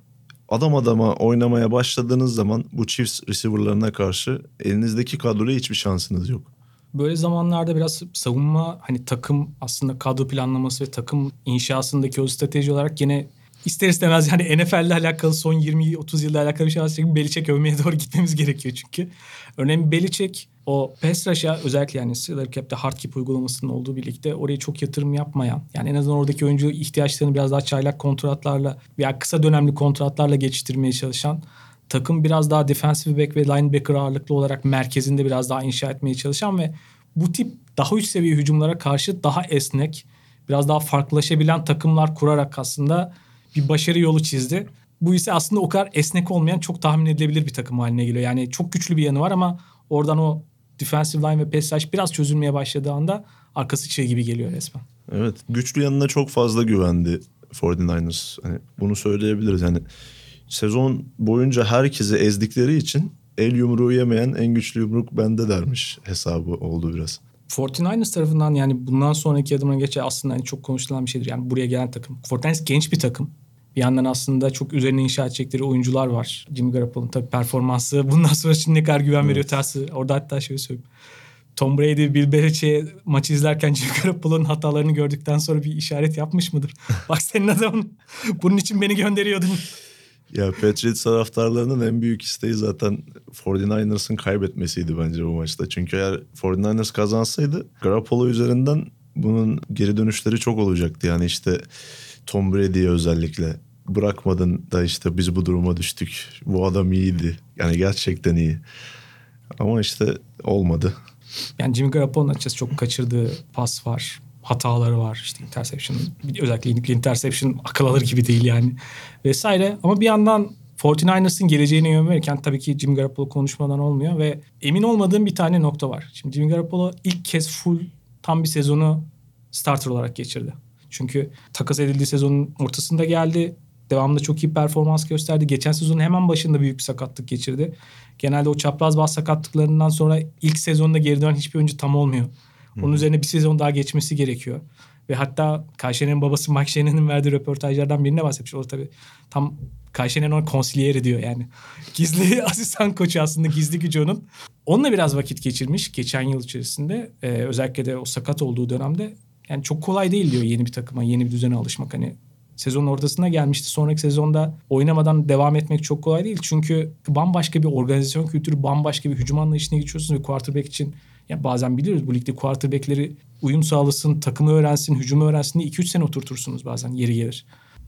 adam adama oynamaya başladığınız zaman bu Chiefs receiver'larına karşı elinizdeki kadroya hiçbir şansınız yok. Böyle zamanlarda biraz savunma hani takım aslında kadro planlaması ve takım inşasındaki o strateji olarak yine ister istemez yani NFL'le alakalı son 20-30 yılda alakalı bir şey varsa Belichick övmeye doğru gitmemiz gerekiyor çünkü. Örneğin Belichick o pass rush'a özellikle yani Salary Cap'te hard cap uygulamasının olduğu birlikte oraya çok yatırım yapmayan yani en azından oradaki oyuncu ihtiyaçlarını biraz daha çaylak kontratlarla veya kısa dönemli kontratlarla geçiştirmeye çalışan takım biraz daha defensive back ve linebacker ağırlıklı olarak merkezinde biraz daha inşa etmeye çalışan ve bu tip daha üst seviye hücumlara karşı daha esnek, biraz daha farklılaşabilen takımlar kurarak aslında bir başarı yolu çizdi. Bu ise aslında o kadar esnek olmayan çok tahmin edilebilir bir takım haline geliyor. Yani çok güçlü bir yanı var ama oradan o defensive line ve pass rush biraz çözülmeye başladığı anda arkası çığ gibi geliyor resmen. Evet güçlü yanına çok fazla güvendi 49ers. Hani bunu söyleyebiliriz. Yani sezon boyunca herkesi ezdikleri için el yumruğu yemeyen en güçlü yumruk bende dermiş hesabı oldu biraz. 49ers tarafından yani bundan sonraki adımına geçe aslında hani çok konuşulan bir şeydir. Yani buraya gelen takım. 49ers genç bir takım. Bir yandan aslında çok üzerine inşa edecekleri oyuncular var. Jimmy Garoppolo'nun tabii performansı bundan sonra için ne kadar güven veriyor tersi. Orada hatta şöyle söyleyeyim. Tom Brady, Bill Belichick'e maçı izlerken Jimmy Garoppolo'nun hatalarını gördükten sonra bir işaret yapmış mıdır? Bak senin adamın bunun için beni gönderiyordun. Ya Patriots taraftarlarının en büyük isteği zaten 49ers'ın kaybetmesiydi bence bu maçta. Çünkü eğer 49ers kazansaydı Garoppolo üzerinden bunun geri dönüşleri çok olacaktı. Yani işte Tom Brady'ye özellikle bırakmadın da işte biz bu duruma düştük. Bu adam iyiydi. Yani gerçekten iyi. Ama işte olmadı. Yani Jimmy Garoppolo'nun açıkçası çok kaçırdığı pas var. Hataları var. İşte interception. Özellikle interception akıl alır gibi değil yani. Vesaire. Ama bir yandan 49ers'ın geleceğine yön verirken tabii ki Jimmy Garoppolo konuşmadan olmuyor ve emin olmadığım bir tane nokta var. Şimdi Jimmy Garoppolo ilk kez full tam bir sezonu starter olarak geçirdi. Çünkü takas edildiği sezonun ortasında geldi. Devamında çok iyi performans gösterdi. Geçen sezonun hemen başında büyük bir sakatlık geçirdi. Genelde o çapraz bağ sakatlıklarından sonra ilk sezonda geri dönen hiçbir oyuncu tam olmuyor. Onun üzerine bir sezon daha geçmesi gerekiyor. Ve hatta Kayşe'nin babası Mike Shannon'ın verdiği röportajlardan birine bahsetmiş. O tabii tam Kayşe'nin ona konsiliyeri diyor yani. Gizli asistan koçu aslında gizli gücü onun. Onunla biraz vakit geçirmiş geçen yıl içerisinde. Ee, özellikle de o sakat olduğu dönemde. Yani çok kolay değil diyor yeni bir takıma, yeni bir düzene alışmak. Hani sezonun ortasına gelmişti. Sonraki sezonda oynamadan devam etmek çok kolay değil. Çünkü bambaşka bir organizasyon kültürü, bambaşka bir hücum anlayışına geçiyorsunuz ve quarterback için ya bazen biliyoruz bu ligde quarterback'leri uyum sağlasın, takımı öğrensin, hücumu öğrensin diye 2-3 sene oturtursunuz bazen yeri gelir.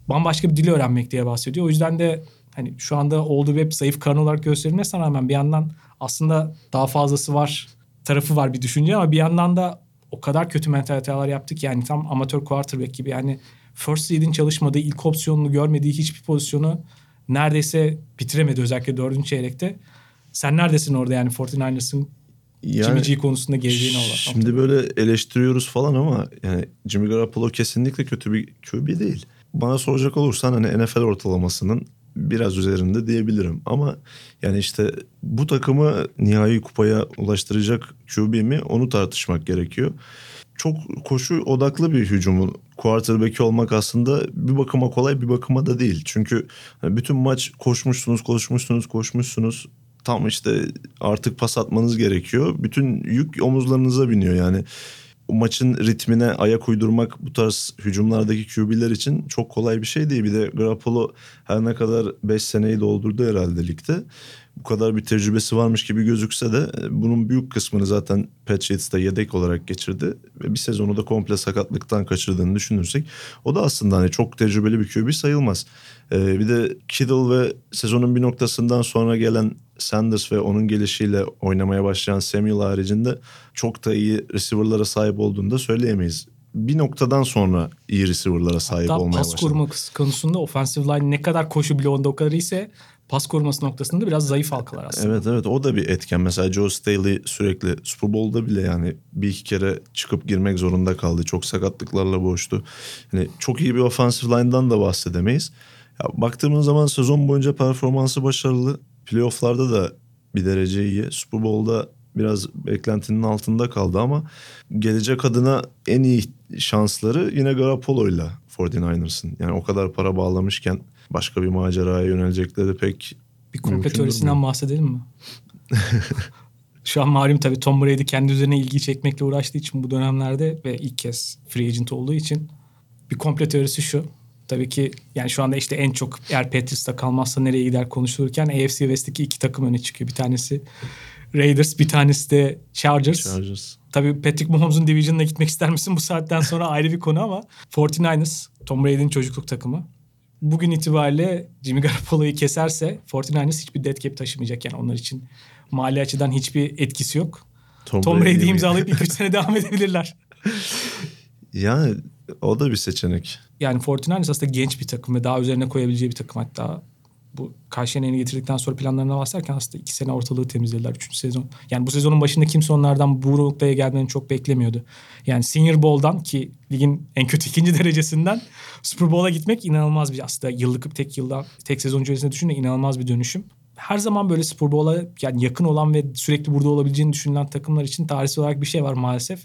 Bambaşka bir dili öğrenmek diye bahsediyor. O yüzden de hani şu anda olduğu web zayıf karın olarak gösterilmesine rağmen bir yandan aslında daha fazlası var tarafı var bir düşünce ama bir yandan da o kadar kötü mentaliteler yaptık yani tam amatör quarterback gibi yani first read'in çalışmadığı, ilk opsiyonunu görmediği hiçbir pozisyonu neredeyse bitiremedi özellikle dördüncü çeyrekte. Sen neredesin orada yani 49ers'ın yani, Jimmy G konusunda geleceğini olan. Şimdi böyle eleştiriyoruz falan ama yani Jimmy Garoppolo kesinlikle kötü bir QB değil. Bana soracak olursan hani NFL ortalamasının biraz üzerinde diyebilirim. Ama yani işte bu takımı nihai kupaya ulaştıracak QB mi onu tartışmak gerekiyor. Çok koşu odaklı bir hücumun quarterback'i olmak aslında bir bakıma kolay bir bakıma da değil. Çünkü bütün maç koşmuşsunuz, koşmuşsunuz, koşmuşsunuz tam işte artık pas atmanız gerekiyor. Bütün yük omuzlarınıza biniyor yani. O maçın ritmine ayak uydurmak bu tarz hücumlardaki QB'ler için çok kolay bir şey değil. Bir de Garoppolo her ne kadar 5 seneyi doldurdu herhalde ligde. Bu kadar bir tecrübesi varmış gibi gözükse de e, bunun büyük kısmını zaten Patriots'ta yedek olarak geçirdi. Ve bir sezonu da komple sakatlıktan kaçırdığını düşünürsek o da aslında hani çok tecrübeli bir QB sayılmaz. Ee, bir de Kittle ve sezonun bir noktasından sonra gelen Sanders ve onun gelişiyle oynamaya başlayan Samuel haricinde çok da iyi receiver'lara sahip olduğunu da söyleyemeyiz. Bir noktadan sonra iyi receiver'lara sahip Hatta olmaya pas başladı. koruma konusunda offensive line ne kadar koşu bloğunda o kadar iyiyse pas koruması noktasında biraz zayıf halkalar aslında. Evet evet o da bir etken. Mesela Joe Staley sürekli Super Bowl'da bile yani bir iki kere çıkıp girmek zorunda kaldı. Çok sakatlıklarla boğuştu. Yani çok iyi bir offensive line'dan da bahsedemeyiz. Ya baktığımız zaman sezon boyunca performansı başarılı. Playoff'larda da bir derece iyi. Super Bowl'da biraz beklentinin altında kaldı ama gelecek adına en iyi şansları yine Garoppolo'yla 49ers'ın. Yani o kadar para bağlamışken başka bir maceraya yönelecekleri pek Bir komple teorisinden bahsedelim mi? Şu an malum tabii Tom Brady kendi üzerine ilgi çekmekle uğraştığı için bu dönemlerde ve ilk kez free agent olduğu için bir komple teorisi şu. Tabii ki yani şu anda işte en çok eğer Patriots'ta kalmazsa nereye gider konuşulurken AFC West'teki iki takım öne çıkıyor. Bir tanesi Raiders, bir tanesi de Chargers. Chargers. Tabii Patrick Mahomes'un division'ına gitmek ister misin bu saatten sonra ayrı bir konu ama 49ers Tom Brady'nin çocukluk takımı. Bugün itibariyle Jimmy Garoppolo'yu keserse 49ers hiçbir dead cap taşımayacak yani onlar için mali açıdan hiçbir etkisi yok. Tom, Tom Brady Brady imzalayıp 2-3 sene devam edebilirler. Yani o da bir seçenek. Yani 49ers aslında genç bir takım ve daha üzerine koyabileceği bir takım hatta. Bu Karşıyener'i getirdikten sonra planlarına bahsederken aslında iki sene ortalığı temizlediler. Üçüncü sezon. Yani bu sezonun başında kimse onlardan bu noktaya gelmelerini çok beklemiyordu. Yani Senior Bowl'dan ki ligin en kötü ikinci derecesinden Super Bowl'a gitmek inanılmaz bir aslında yıllık tek yılda tek sezon içerisinde düşünün inanılmaz bir dönüşüm. Her zaman böyle Super Bowl'a yani yakın olan ve sürekli burada olabileceğini düşünülen takımlar için tarihsel olarak bir şey var maalesef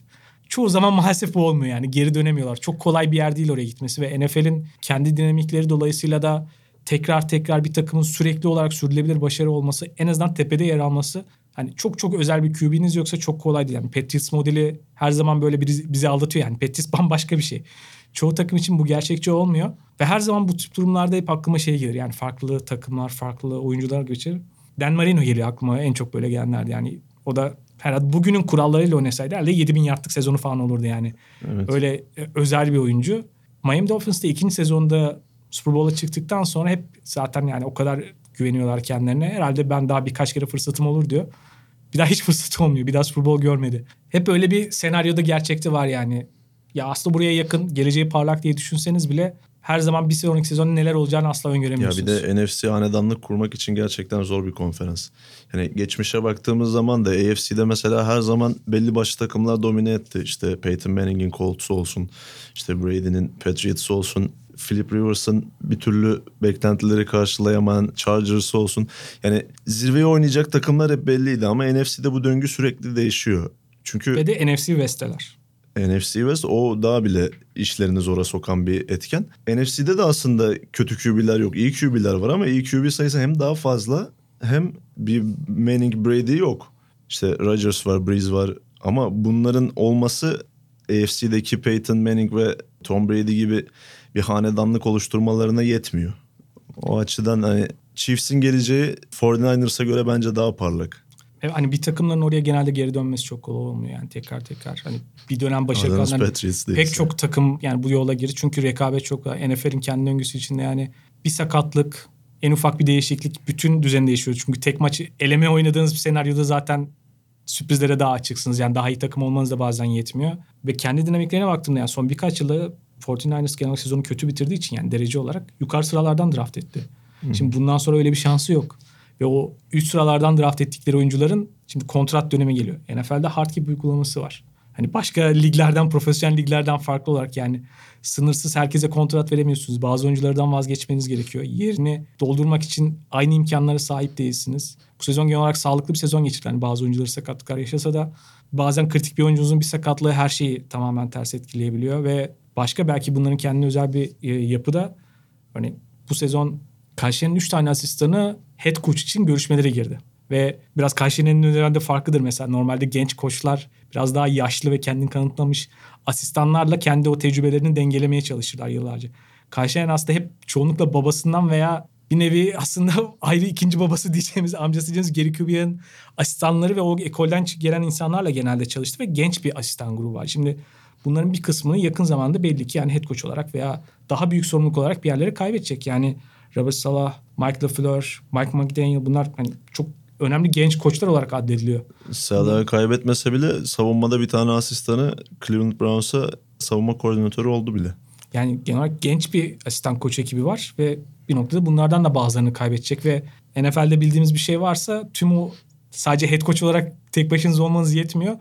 çoğu zaman maalesef bu olmuyor yani geri dönemiyorlar. Çok kolay bir yer değil oraya gitmesi ve NFL'in kendi dinamikleri dolayısıyla da tekrar tekrar bir takımın sürekli olarak sürdürülebilir başarı olması en azından tepede yer alması hani çok çok özel bir QB'niz yoksa çok kolay değil. Yani Patriots modeli her zaman böyle bizi, bizi aldatıyor yani Patriots bambaşka bir şey. Çoğu takım için bu gerçekçi olmuyor ve her zaman bu tip durumlarda hep aklıma şey gelir yani farklı takımlar, farklı oyuncular geçer. Dan Marino geliyor aklıma en çok böyle gelenler yani o da herhalde bugünün kurallarıyla oynasaydı herhalde 7000 yardlık sezonu falan olurdu yani. Evet. Öyle e, özel bir oyuncu. Miami Dolphins'te ikinci sezonda Super Bowl'a çıktıktan sonra hep zaten yani o kadar güveniyorlar kendilerine. Herhalde ben daha birkaç kere fırsatım olur diyor. Bir daha hiç fırsatı olmuyor. Bir daha Super Bowl görmedi. Hep öyle bir senaryoda gerçekte var yani. Ya aslında buraya yakın, geleceği parlak diye düşünseniz bile her zaman bir sonraki sezon neler olacağını asla Ya öngöremiyorsunuz. bir de NFC hanedanlık kurmak için gerçekten zor bir konferans. Yani geçmişe baktığımız zaman da AFC'de mesela her zaman belli başlı takımlar domine etti. İşte Peyton Manning'in Colts olsun, işte Brady'nin Patriots olsun, Philip Rivers'ın bir türlü beklentileri karşılayamayan Chargers olsun. Yani zirveye oynayacak takımlar hep belliydi ama NFC'de bu döngü sürekli değişiyor. Çünkü Ve de NFC West'teler. NFC West o daha bile işlerini zora sokan bir etken. NFC'de de aslında kötü QB'ler yok. İyi QB'ler var ama iyi QB sayısı hem daha fazla hem bir Manning Brady yok. İşte Rodgers var, Breeze var ama bunların olması AFC'deki Peyton Manning ve Tom Brady gibi bir hanedanlık oluşturmalarına yetmiyor. O açıdan hani Chiefs'in geleceği 49ers'a göre bence daha parlak. Ve hani bir takımların oraya genelde geri dönmesi çok kolay olmuyor yani tekrar tekrar. Hani bir dönem başarılı Patriots değil. pek çok takım yani bu yola girdi. Çünkü rekabet çok. NFL'in kendi döngüsü içinde yani bir sakatlık, en ufak bir değişiklik bütün düzen değişiyor. Çünkü tek maçı eleme oynadığınız bir senaryoda zaten sürprizlere daha açıksınız. Yani daha iyi takım olmanız da bazen yetmiyor. Ve kendi dinamiklerine baktığımda yani son birkaç yılda 49ers genel sezonu kötü bitirdiği için yani derece olarak yukarı sıralardan draft etti. Şimdi bundan sonra öyle bir şansı yok. Ve o üst sıralardan draft ettikleri oyuncuların şimdi kontrat dönemi geliyor. NFL'de hard cap uygulaması var. Hani başka liglerden, profesyonel liglerden farklı olarak yani sınırsız herkese kontrat veremiyorsunuz. Bazı oyunculardan vazgeçmeniz gerekiyor. Yerini doldurmak için aynı imkanlara sahip değilsiniz. Bu sezon genel olarak sağlıklı bir sezon geçirdi. Yani bazı oyuncuları sakatlıklar yaşasa da bazen kritik bir oyuncunuzun bir sakatlığı her şeyi tamamen ters etkileyebiliyor ve başka belki bunların kendine özel bir e, yapıda Örneğin bu sezon Kayseri'nin 3 tane asistanı head coach için görüşmelere girdi. Ve biraz Kayseri'nin önlerinde farklıdır mesela. Normalde genç koçlar biraz daha yaşlı ve kendini kanıtlamış asistanlarla kendi o tecrübelerini dengelemeye çalışırlar yıllarca. Kayseri'nin aslında hep çoğunlukla babasından veya bir nevi aslında ayrı ikinci babası diyeceğimiz amcası diyeceğimiz Geri Kubiak'ın asistanları ve o ekolden gelen insanlarla genelde çalıştı ve genç bir asistan grubu var. Şimdi bunların bir kısmını yakın zamanda belli ki yani head coach olarak veya daha büyük sorumluluk olarak bir yerlere kaybedecek. Yani Robert Salah, Mike LaFleur, Mike McDaniel bunlar hani çok önemli genç koçlar olarak addediliyor. Salah'ı kaybetmese bile savunmada bir tane asistanı Cleveland Browns'a savunma koordinatörü oldu bile. Yani genel olarak genç bir asistan koç ekibi var ve bir noktada bunlardan da bazılarını kaybedecek ve NFL'de bildiğimiz bir şey varsa tüm o sadece head coach olarak tek başınıza olmanız yetmiyor.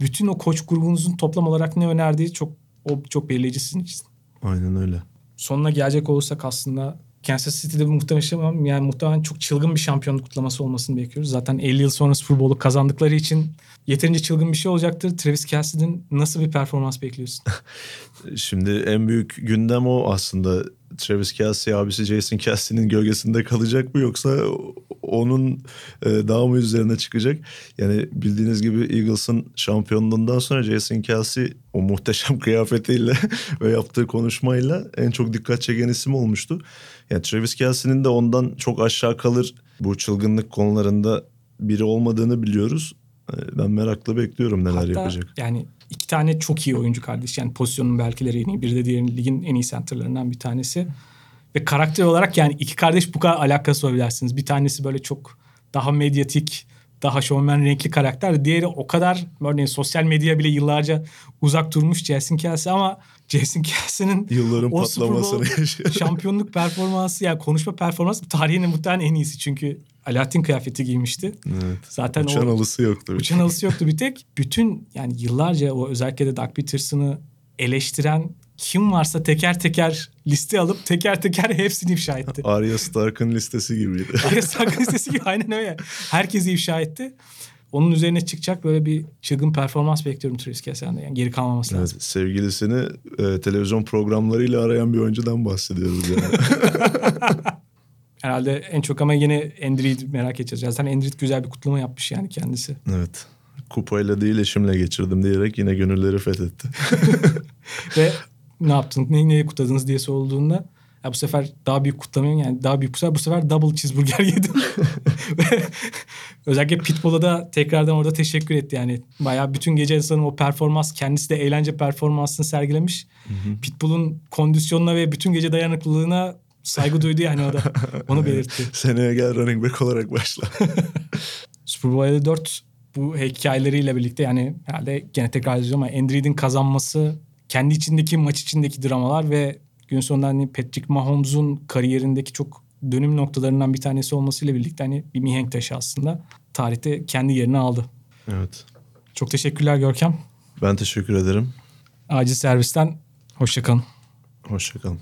Bütün o koç grubunuzun toplam olarak ne önerdiği çok o çok belirleyici sizin için. Aynen öyle. Sonuna gelecek olursak aslında Kansas City'de muhtemelen yani muhtemelen çok çılgın bir şampiyonluk kutlaması olmasını bekliyoruz. Zaten 50 yıl sonra Super Bowl'u kazandıkları için yeterince çılgın bir şey olacaktır. Travis Kelce'den nasıl bir performans bekliyorsun? Şimdi en büyük gündem o aslında. Travis Kelsey abisi Jason Kelsey'nin gölgesinde kalacak mı yoksa onun e, daha mı üzerine çıkacak? Yani bildiğiniz gibi Eagles'ın şampiyonluğundan sonra Jason Kelsey o muhteşem kıyafetiyle ve yaptığı konuşmayla en çok dikkat çeken isim olmuştu. Yani Travis Kelsey'nin de ondan çok aşağı kalır bu çılgınlık konularında biri olmadığını biliyoruz. E, Ben merakla bekliyorum neler Hatta yapacak. Yani iki tane çok iyi oyuncu kardeş. Yani pozisyonun belkileri en iyi. Biri de diğerinin ligin en iyi centerlarından bir tanesi. Ve karakter olarak yani iki kardeş bu kadar alakası olabilirsiniz. Bir tanesi böyle çok daha medyatik, daha şovmen renkli karakter. Diğeri o kadar örneğin sosyal medya bile yıllarca uzak durmuş Jason Kelsey ama Jason Kelsey'nin Yılların o patlamasını yaşıyor. şampiyonluk performansı yani konuşma performansı tarihinin muhtemelen en iyisi. Çünkü Alaaddin kıyafeti giymişti. Evet. Zaten Uçan o alısı yoktu. Uçan alısı yoktu bir tek. Bütün yani yıllarca o özellikle de Doug Peterson'ı eleştiren kim varsa teker teker liste alıp teker teker hepsini ifşa etti. Arya Stark'ın listesi gibiydi. Arya Stark'ın listesi gibi aynen öyle. Herkesi ifşa etti. Onun üzerine çıkacak böyle bir çılgın performans bekliyorum Travis Kelsey'den Yani geri kalmaması lazım. Evet, sevgilisini e, televizyon programlarıyla arayan bir oyuncudan bahsediyoruz yani. Herhalde en çok ama yine Endrid merak edeceğiz. Zaten Endrid güzel bir kutlama yapmış yani kendisi. evet. Kupayla değil eşimle geçirdim diyerek yine gönülleri fethetti. Ve ne yaptın, neyi neye kutladınız diye sorulduğunda ya bu sefer daha büyük kutlamıyorum yani daha büyük bu sefer, bu sefer double cheeseburger yedim. Özellikle Pitbull'a da tekrardan orada teşekkür etti yani. Bayağı bütün gece sanırım o performans kendisi de eğlence performansını sergilemiş. Pitbull'un kondisyonuna ve bütün gece dayanıklılığına saygı duydu yani o da. Onu belirtti. Seneye gel running back olarak başla. Super Bowl 54 bu hikayeleriyle birlikte yani herhalde gene tekrar edeceğim ama Andread'in kazanması kendi içindeki maç içindeki dramalar ve gün sonunda hani Patrick Mahomes'un kariyerindeki çok dönüm noktalarından bir tanesi olmasıyla birlikte hani bir mihenk taşı aslında tarihte kendi yerini aldı. Evet. Çok teşekkürler Görkem. Ben teşekkür ederim. Acil servisten hoşçakalın. Hoşçakalın.